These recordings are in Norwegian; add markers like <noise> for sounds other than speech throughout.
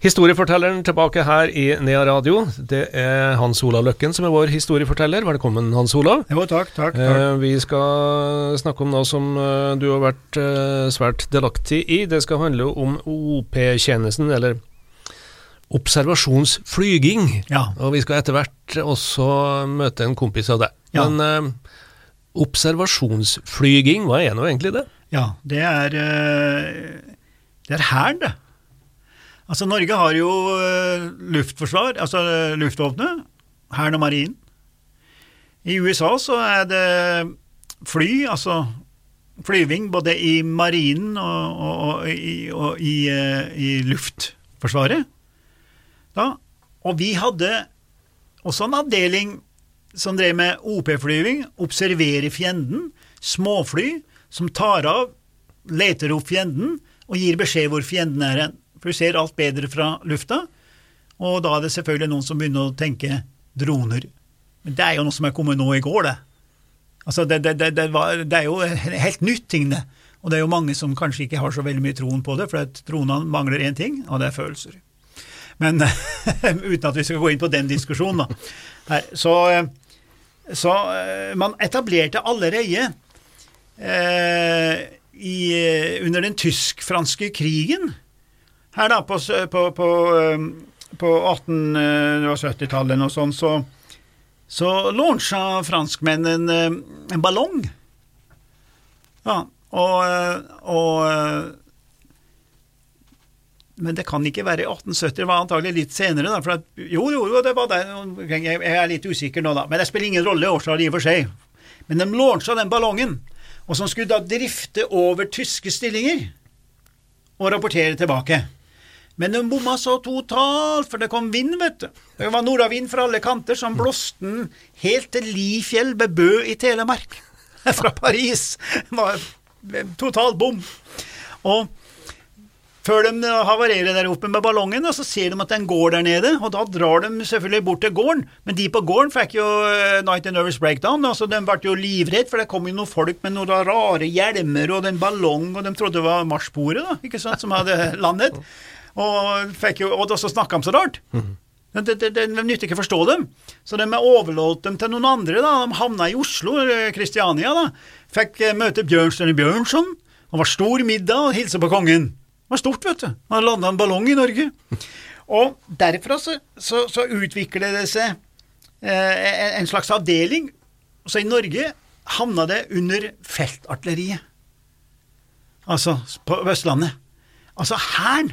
Historiefortelleren tilbake her i Nea Radio. Det er Hans Olav Løkken som er vår historieforteller. Velkommen, Hans Olav. Jo, takk, takk, takk. Eh, vi skal snakke om noe som eh, du har vært eh, svært delaktig i. Det skal handle om OP-tjenesten, eller observasjonsflyging. Ja. Og vi skal etter hvert også møte en kompis av deg. Ja. Men observasjonsflyging, hva er nå egentlig det? ja, det er Det er hæren, det. Altså, Norge har jo eh, luftforsvar, altså eh, luftvåpenet, hæren og marinen. I USA så er det fly, altså flyving, både i marinen og, og, og, i, og i, eh, i luftforsvaret. Da. Og vi hadde også en avdeling som drev med OP-flyving, observere fienden, småfly som tar av, leter opp fienden og gir beskjed hvor fienden er hen. For du ser alt bedre fra lufta, og da er det selvfølgelig noen som begynner å tenke droner. Men det er jo noe som er kommet nå i går, det. Altså, det, det, det, var, det er jo helt nytt ting, det. Og det er jo mange som kanskje ikke har så veldig mye troen på det, for dronene mangler én ting, og det er følelser. Men <laughs> uten at vi skal gå inn på den diskusjonen, da. Her, så, så man etablerte allerede eh, i, under den tysk-franske krigen her da på, på, på, eh, på 1870-tallet og sånn, så, så launcha franskmennene en, eh, en ballong. Ja, og, eh, og eh, men det kan ikke være i 1870, det var antagelig litt senere. Da, for at, jo, jo, jo, det var der Jeg er litt usikker nå, da. Men det spiller ingen rolle årstall i og for seg. Men de launcha den ballongen, og som skulle da drifte over tyske stillinger og rapportere tilbake. Men de bomma så totalt, for det kom vind, vet du. Det var nordavind fra alle kanter som blåste den helt til Lifjell ved Bø i Telemark. <laughs> Fra Paris. Det var total bom. Og før de havarerer der oppe med ballongen, så ser de at den går der nede, og da drar de selvfølgelig bort til gården, men de på gården fikk jo eh, night and nervous breakdown, altså de ble jo livredd, for det kom jo noen folk med noen rare hjelmer og den ballong, og de trodde det var marsboere, da, ikke sant, som hadde landet, og, jo, og så snakket de så rart. Det, det, det, det nytter ikke å forstå dem. Så de overlot dem til noen andre. da, De havna i Oslo, eh, Kristiania. da, Fikk eh, møte Bjørnstjerne Bjørnson. Det var stor middag og hilse på kongen. Det var stort, vet du. Han landa en ballong i Norge. Og derfra så, så, så utvikler det seg eh, en slags avdeling. Så i Norge havna det under feltartilleriet. Altså på Østlandet. Altså Hæren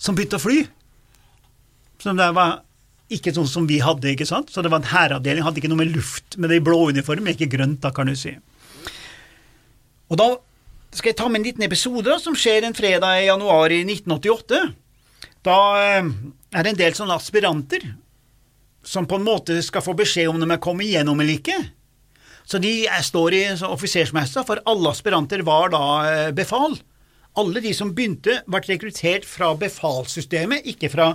som begynte å fly. Så det var ikke sånn som vi hadde, ikke sant? Så det var en hæravdeling, hadde ikke noe med luft, med det i blå uniform, ikke grønt, da, kan du si. Og da skal jeg ta med en liten episode da, som skjer en fredag i januar i 1988. Da eh, er det en del sånne aspiranter som på en måte skal få beskjed om de er kommet igjennom eller ikke. Så de står i offisersmessa, for alle aspiranter var da eh, befal. Alle de som begynte, ble rekruttert fra befalssystemet, ikke fra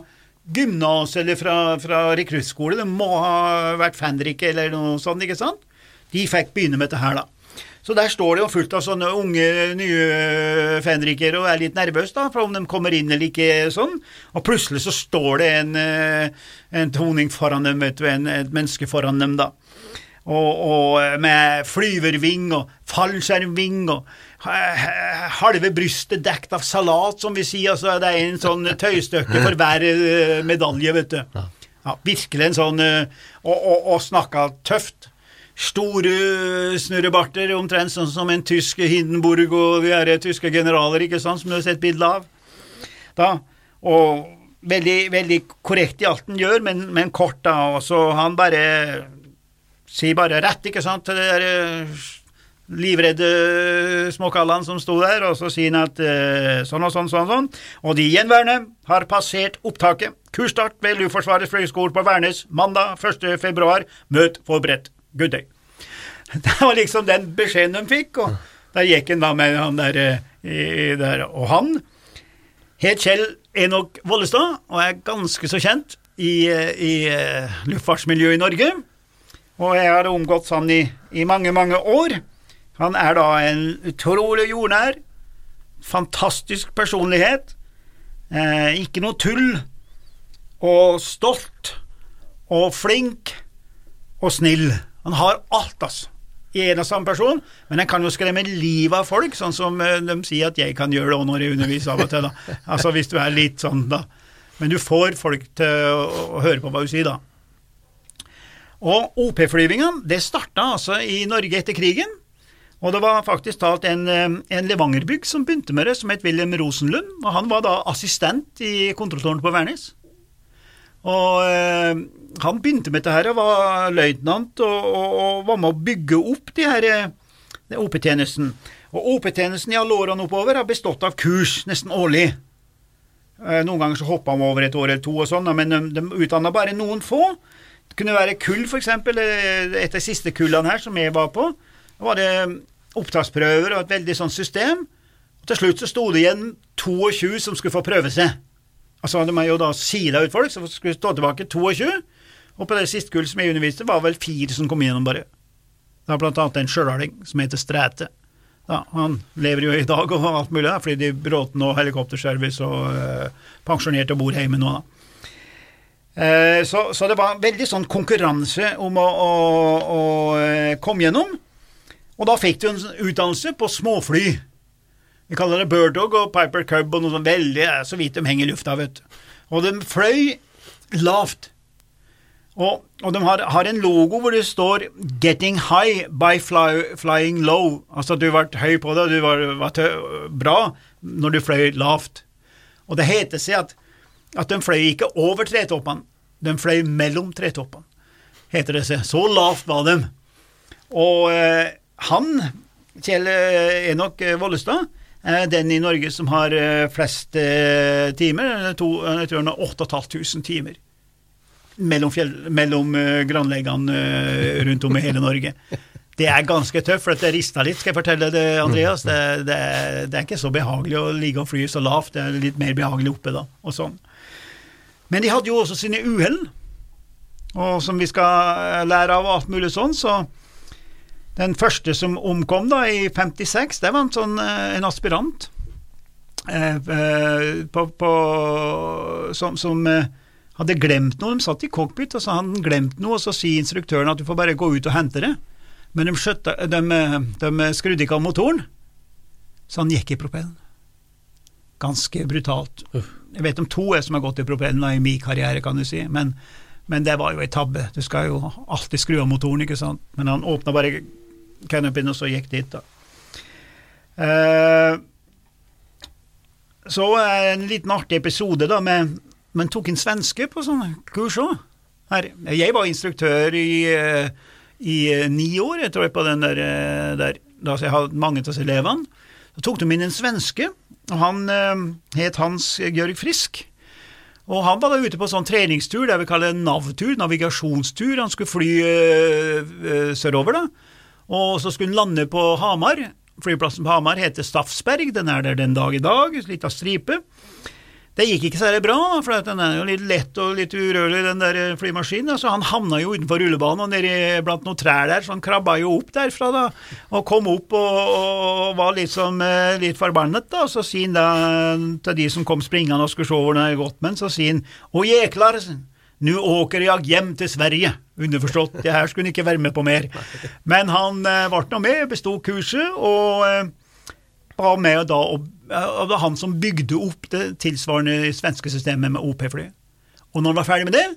gymnas eller fra, fra rekruttskole. De må ha vært fenrike eller noe sånt, ikke sant? De fikk begynne med dette her, da. Så der står det jo fullt av sånne unge, nye fenrikere og er litt nervøse da, for om de kommer inn eller ikke sånn. Og plutselig så står det en, eh, en toning foran dem, vet du, en, et menneske foran dem, da. Og, og med flyverving og fallskjermving og halve brystet dekt av salat, som vi sier. Altså, det er en sånn tøystykke for hver eh, medalje, vet du. Ja, virkelig en sånn eh, Og, og, og snakka tøft. Store snurrebarter, omtrent sånn som en tysk Hindenburg og de tyske generaler, ikke sant, som du har sett bilde av. Da, og veldig, veldig korrekt i alt han gjør, men, men kort, da. Og så han bare sier bare rett, ikke sant, til det der eh, livredde småkallene som sto der, og så sier han at eh, sånn og sånn, sånn, sånn. Og de gjenværende har passert opptaket. Kursstart ved Luftforsvarets fløyeskole på Værnes mandag 1. februar. Møt forberedt. Good day. <laughs> Det var liksom den beskjeden de fikk, og der gikk han da med han der eh, i det. Og han het Kjell Enok Vollestad, og er ganske så kjent i, i eh, luftfartsmiljøet i Norge. Og jeg har omgått han i, i mange, mange år. Han er da en utrolig jordnær, fantastisk personlighet. Eh, ikke noe tull. Og stolt. Og flink. Og snill. Han har alt, altså. I en og samme person, men han kan jo skremme livet av folk, sånn som eh, de sier at jeg kan gjøre det når jeg underviser av og til. da. <laughs> Altså Hvis du er litt sånn, da. Men du får folk til å høre på hva du sier, da. Og OP-flyvinga, det starta altså i Norge etter krigen. Og det var faktisk talt en, eh, en Levangerbygg som begynte med det, som het Wilhelm Rosenlund. Og han var da assistent i kontrolltårnet på Værnes. Og eh, han begynte med dette her og var løytnant og, og, og, var med å bygge opp de her eh, OP-tjenesten. Og OP-tjenesten i alle årene oppover har bestått av kurs nesten årlig. Noen ganger så hoppa de over et år eller to, og sånn, men de, de utdanna bare noen få. Det kunne være kull. Eh, et av de siste kullene her som jeg var på, var det opptaksprøver og et veldig sånn system. Og til slutt så sto det igjen 22 som skulle få prøve seg. Altså hadde man jo da sila ut folk, så skulle stå tilbake 22. Og på det siste kullet som jeg underviste, var vel fire som kom igjennom, bare. Det var blant annet en sjølaling som heter Stræte. Ja, han lever jo i dag og alt mulig, da, fordi de bråten og helikopterservice og øh, pensjonert og bor hjemme nå, da. Uh, så, så, det var veldig sånn konkurranse om å, å, å uh, komme gjennom. Og da fikk du en utdannelse på småfly. Vi kaller det Birdog og Piper Cub og noe sånt veldig så vidt de henger i lufta, vet du. Og de fløy lavt. Og, og de har, har, en logo hvor det står 'Getting high by fly, flying low'. Altså at du ble høy på det, du var, var bra når du fløy lavt. Og det heter seg at, at de fløy ikke over tretoppene, de fløy mellom tretoppene, heter det seg. Så lavt var de. Og eh, han, Kjell Enok Vollestad, er den i Norge som har eh, flest eh, timer. To, jeg tror han har 8500 timer mellom, fjell, mellom grannleggene uh, rundt om i hele Norge. Det er ganske tøft, for det rista litt, skal jeg fortelle det, Andreas. Det, det, det, er ikke så behagelig å ligge og fly så lavt, det er litt mer behagelig oppe da, og sånn. Men de hadde jo også sine uhell, og som vi skal lære av alt mulig sånn, så den første som omkom da i 56, det var en sånn eh, en aspirant eh, eh, på, på, som, som eh, hadde glemt noe. De satt i cockpit, og så hadde han glemt noe, og så sier instruktøren at du får bare gå ut og hente det. Men de, skjøtte, de, de skrudde ikke av motoren, så han gikk i propellen. Ganske brutalt. Jeg vet om to som har gått i propellen i min karriere, kan du si, men, men det var jo ei tabbe. Du skal jo alltid skru av motoren, ikke sant. Men han åpna bare canopen, og så gikk dit, da. Uh, så en liten artig episode, da, med Men tok en svenske på sånne kurs òg. Jeg var instruktør i, eh, i eh, ni år, jeg tror jeg, på den der, der da jeg hadde mange av elevene. Så tok de inn en svenske, og han uh, het Hans Georg Frisk. Og han var da ute på sånn treningstur, det vi kaller NAV-tur, navigasjonstur. Han skulle fly uh, sørover, da. Og så skulle han lande på Hamar. Flyplassen på Hamar heter Staffsberg, den er der den dag i dag, litt av stripe. Det gikk ikke særlig bra, for den er jo litt lett og litt urørlig, den der flymaskinen. Så han havna jo utenfor rullebanen og nedi blant noen trær der, så han krabba jo opp derfra da, og kom opp og, og var liksom litt forbannet, da. Så sier han da til de som kom springende og skulle se hvor det hadde gått med så sier han Å jeklar, nu åker jeg hjem til Sverige. Underforstått, det her skulle han ikke være med på mer. Men han eh, ble nå med, besto kurset, og eh, var med da, og, og det var han som bygde opp det tilsvarende svenske systemet med OP-fly. Og når han var ferdig med det,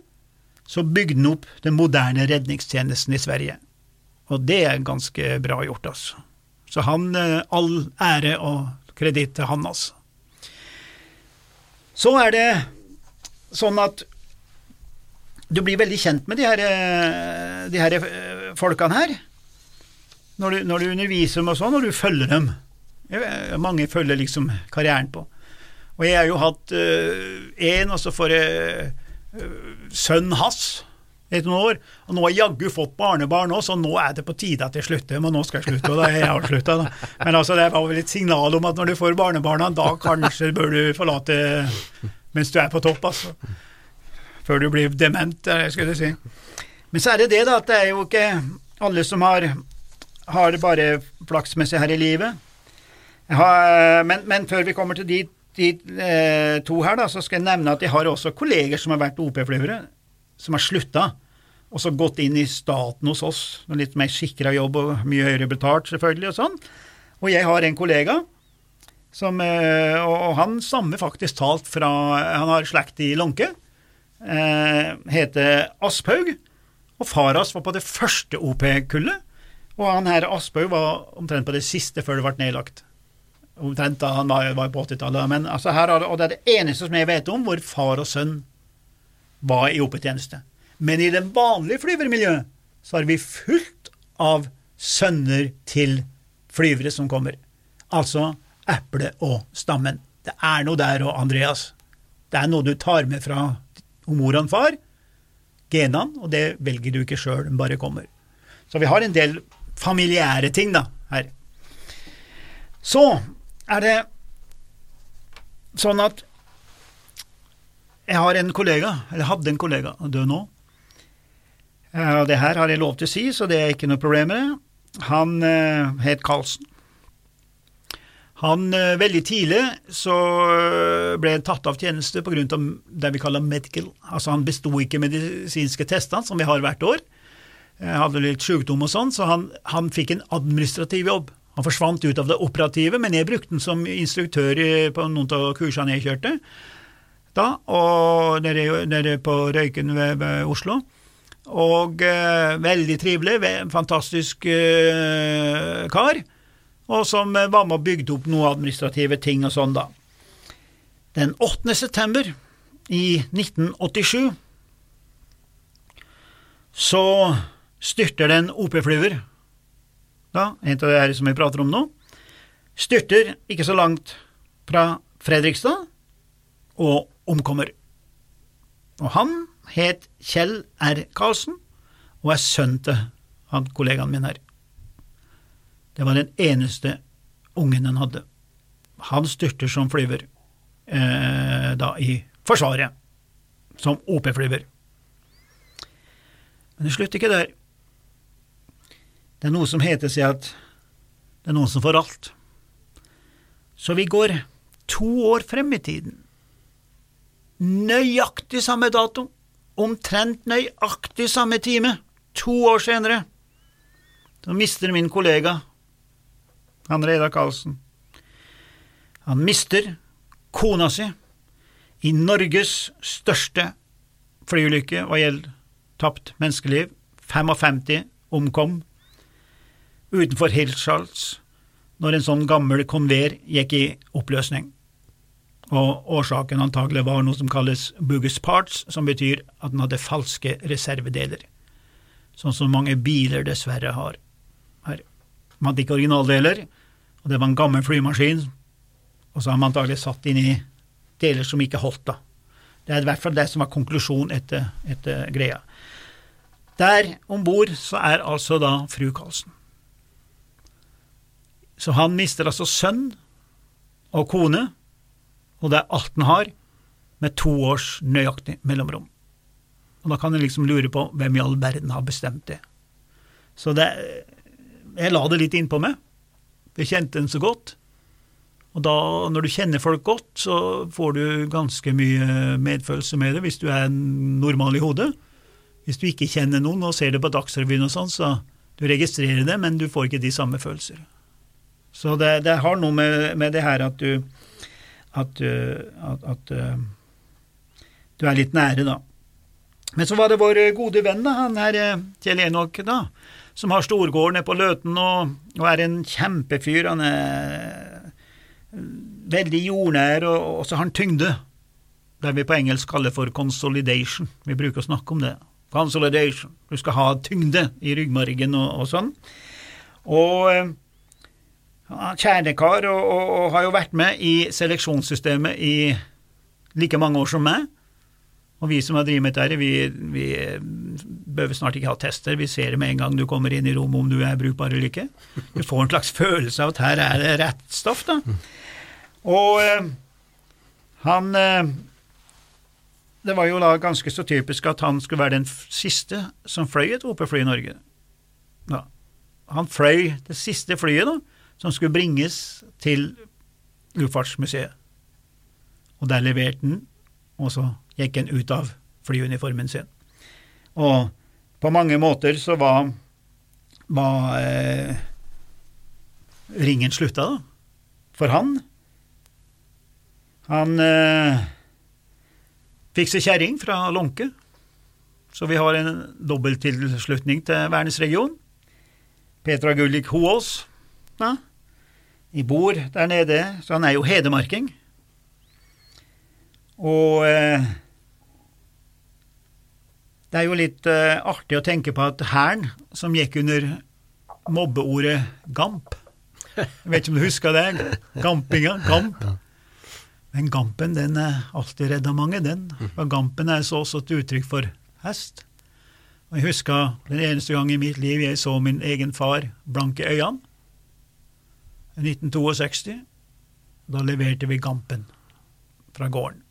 så bygde han opp den moderne redningstjenesten i Sverige. Og det er ganske bra gjort, altså. Så han, eh, all ære og kreditt til han, altså. Så er det sånn at du blir veldig kjent med de her, eh, de her eh, folkene her når du, når du, underviser dem og sånn, og du følger dem. Mange følger liksom karrieren på. Og jeg har jo hatt én, uh, og så får jeg uh, sønnen hans, etter noen år. Og nå har jeg jaggu fått barnebarn òg, så nå er det på tide at jeg slutter. Men nå skal jeg slutte, og da har jeg avslutta. Men altså, det var vel et signal om at når du får barnebarna, da kanskje bør du forlate mens du er på topp, altså. Før du blir dement, skulle jeg si. Men så er det det, da, at det er jo ikke alle som har, har bare flaksmessig her i livet. Men, men, før vi kommer til de, de eh, to her, da, så skal jeg nevne at jeg har også kolleger som har vært OP-flyvere som har slutta, og så gått inn i staten hos oss, med litt mer sikra jobb og mye høyere betalt, selvfølgelig, og sånn. Og jeg har en kollega som eh, Og han stammer faktisk talt fra Han har slekt i Lånke. Eh, heter Asphaug. Og far hans var på det første OP-kullet. Og han her Asphaug var omtrent på det siste før det ble nedlagt. Omtrent da han var, var på 80-tallet. Men altså og det er det eneste som jeg vet om hvor far og sønn var i OP-tjeneste. Men i det vanlige flyvermiljøet så har vi fullt av sønner til flyvere som kommer. Altså eple og stammen. Det er noe der òg, Andreas. Det er noe du tar med fra mor og far, genene, og det velger du ikke sjøl, den bare kommer. Så vi har en del familiære ting da, her. Så er det sånn at jeg har en kollega, eller hadde en kollega, død nå. Og det her har jeg lov til å si, så det er ikke noe problem med det. Han uh, het Karlsen. Han, uh, Veldig tidlig så uh, ble han tatt av tjeneste av det vi kaller medical. Altså Han besto ikke medisinske testene, som vi har hvert år. Han hadde litt sykdom og sånn, så han, han, fikk en administrativ jobb. Han forsvant ut av det operative, men jeg brukte han som instruktør på noen av kursene jeg kjørte da, og nede, nede på Røyken ved, ved Oslo. Og eh, veldig trivelig, fantastisk eh, kar, og som eh, var med og bygde opp noen administrative ting og sånn, da. Den 8. september i 1987 så styrter det en OP-flyver, da, en av de her som vi prater om nå, styrter ikke så langt fra Fredrikstad og omkommer. Og han het Kjell R. Karlsen og er sønn til han kollegaen min her. Det var den eneste ungen han hadde. Han styrter som flyver eh, da i Forsvaret, som OP-flyver. Men det slutter ikke der. Det er noe som heter seg at det er noen som får alt. Så vi går to år frem i tiden nøyaktig samme dato, omtrent nøyaktig samme time, to år senere, så mister min kollega, han Reidar Karlsen, han mister kona si i Norges største flyulykke hva gjelder tapt menneskeliv. 55 omkom utenfor Hirtshals når en sånn gammel konver gikk i oppløsning og årsaken antagelig var noe som kalles bogus parts, som betyr at den hadde falske reservedeler, sånn som mange biler dessverre har. Her. Man hadde ikke originaldeler, og det var en gammel flymaskin, og så har man antagelig satt inn i deler som ikke holdt, da. Det er i hvert fall det som var konklusjonen etter, etter greia. Der om bord så er altså da fru Karlsen. Så han mister altså sønn og kone, og det er alt han har, med to års nøyaktig mellomrom. Og da kan en liksom lure på hvem i all verden har bestemt det. Så det Jeg la det litt innpå meg. Jeg kjente den så godt. Og da, når du kjenner folk godt, så får du ganske mye medfølelse med det, hvis du er normal i hodet. Hvis du ikke kjenner noen og ser det på Dagsrevyen og sånn, så du registrerer det, men du får ikke de samme følelser. Så det, det har noe med, med det her at du at, eh, at, at eh, du er litt nære, da. Men så var det vår gode venn, da, han her eh, Kjell Enok, da, som har storgård nede på Løten og, og, er en kjempefyr. Han er veldig jordnær, og, og så har han tyngde. Det vi på engelsk kaller for consolidation. Vi bruker å snakke om det. Consolidation. Du skal ha tyngde i ryggmargen og, og sånn. Og kjernekar og, og, og, har jo vært med i seleksjonssystemet i like mange år som meg. Og vi som har drevet med dette, vi, vi behøver snart ikke ha tester, vi ser det med en gang du kommer inn i rommet om du er brukbar eller ikke. Du får en slags følelse av at her er det rett stoff, da. Og eh, han eh, Det var jo da ganske så typisk at han skulle være den siste som fløy et OP-fly i Norge. Ja. Han fløy det siste flyet da, som skulle bringes til Luftfartsmuseet. Og der leverte han, og så gikk han ut av flyuniformen sin. Og på mange måter så var, var eh, ringen slutta, da. For han. Han eh, fikk seg kjerring fra Lånke, så vi har en dobbelttilslutning til Værnes region. Petra Gullik Hoås i bor der nede, så han er jo hedemarking. Og eh, det er jo litt uh, artig å tenke på at hæren, som gikk under mobbeordet gamp Jeg vet ikke om du husker det? Gampinga? Gamp. Men gampen den er alltid redda mange, den. For gampen er så også et uttrykk for hest. Og Jeg husker den eneste gang i mitt liv jeg så min egen far blanke øynene. I 1962. Da leverte vi gampen fra gården.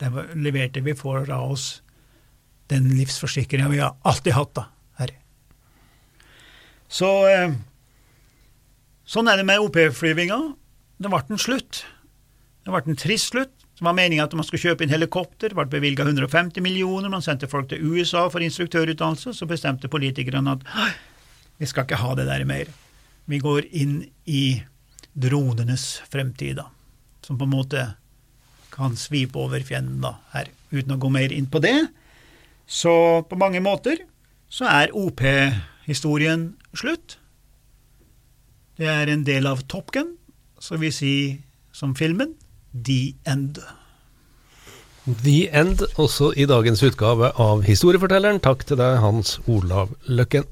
Den leverte vi fra oss den livsforsikringa vi har alltid hatt, da, herre. Så eh, sånn er det med OP-flyvinga. Det ble en slutt. Det ble en trist slutt. Det var meninga at man skulle kjøpe inn helikopter, det ble bevilga 150 millioner, man sendte folk til USA for instruktørutdannelse, så bestemte politikerne at vi skal ikke ha det der mer. Vi går inn i dronenes fremtid, da, som på en måte kan svipe over fjenden da, her, uten å gå mer inn på det. Så på mange måter så er OP-historien slutt. Det er en del av Top Gun, så vi sier som filmen The End. The End, også i dagens utgave av Historiefortelleren. Takk til deg, Hans Olav Løkken.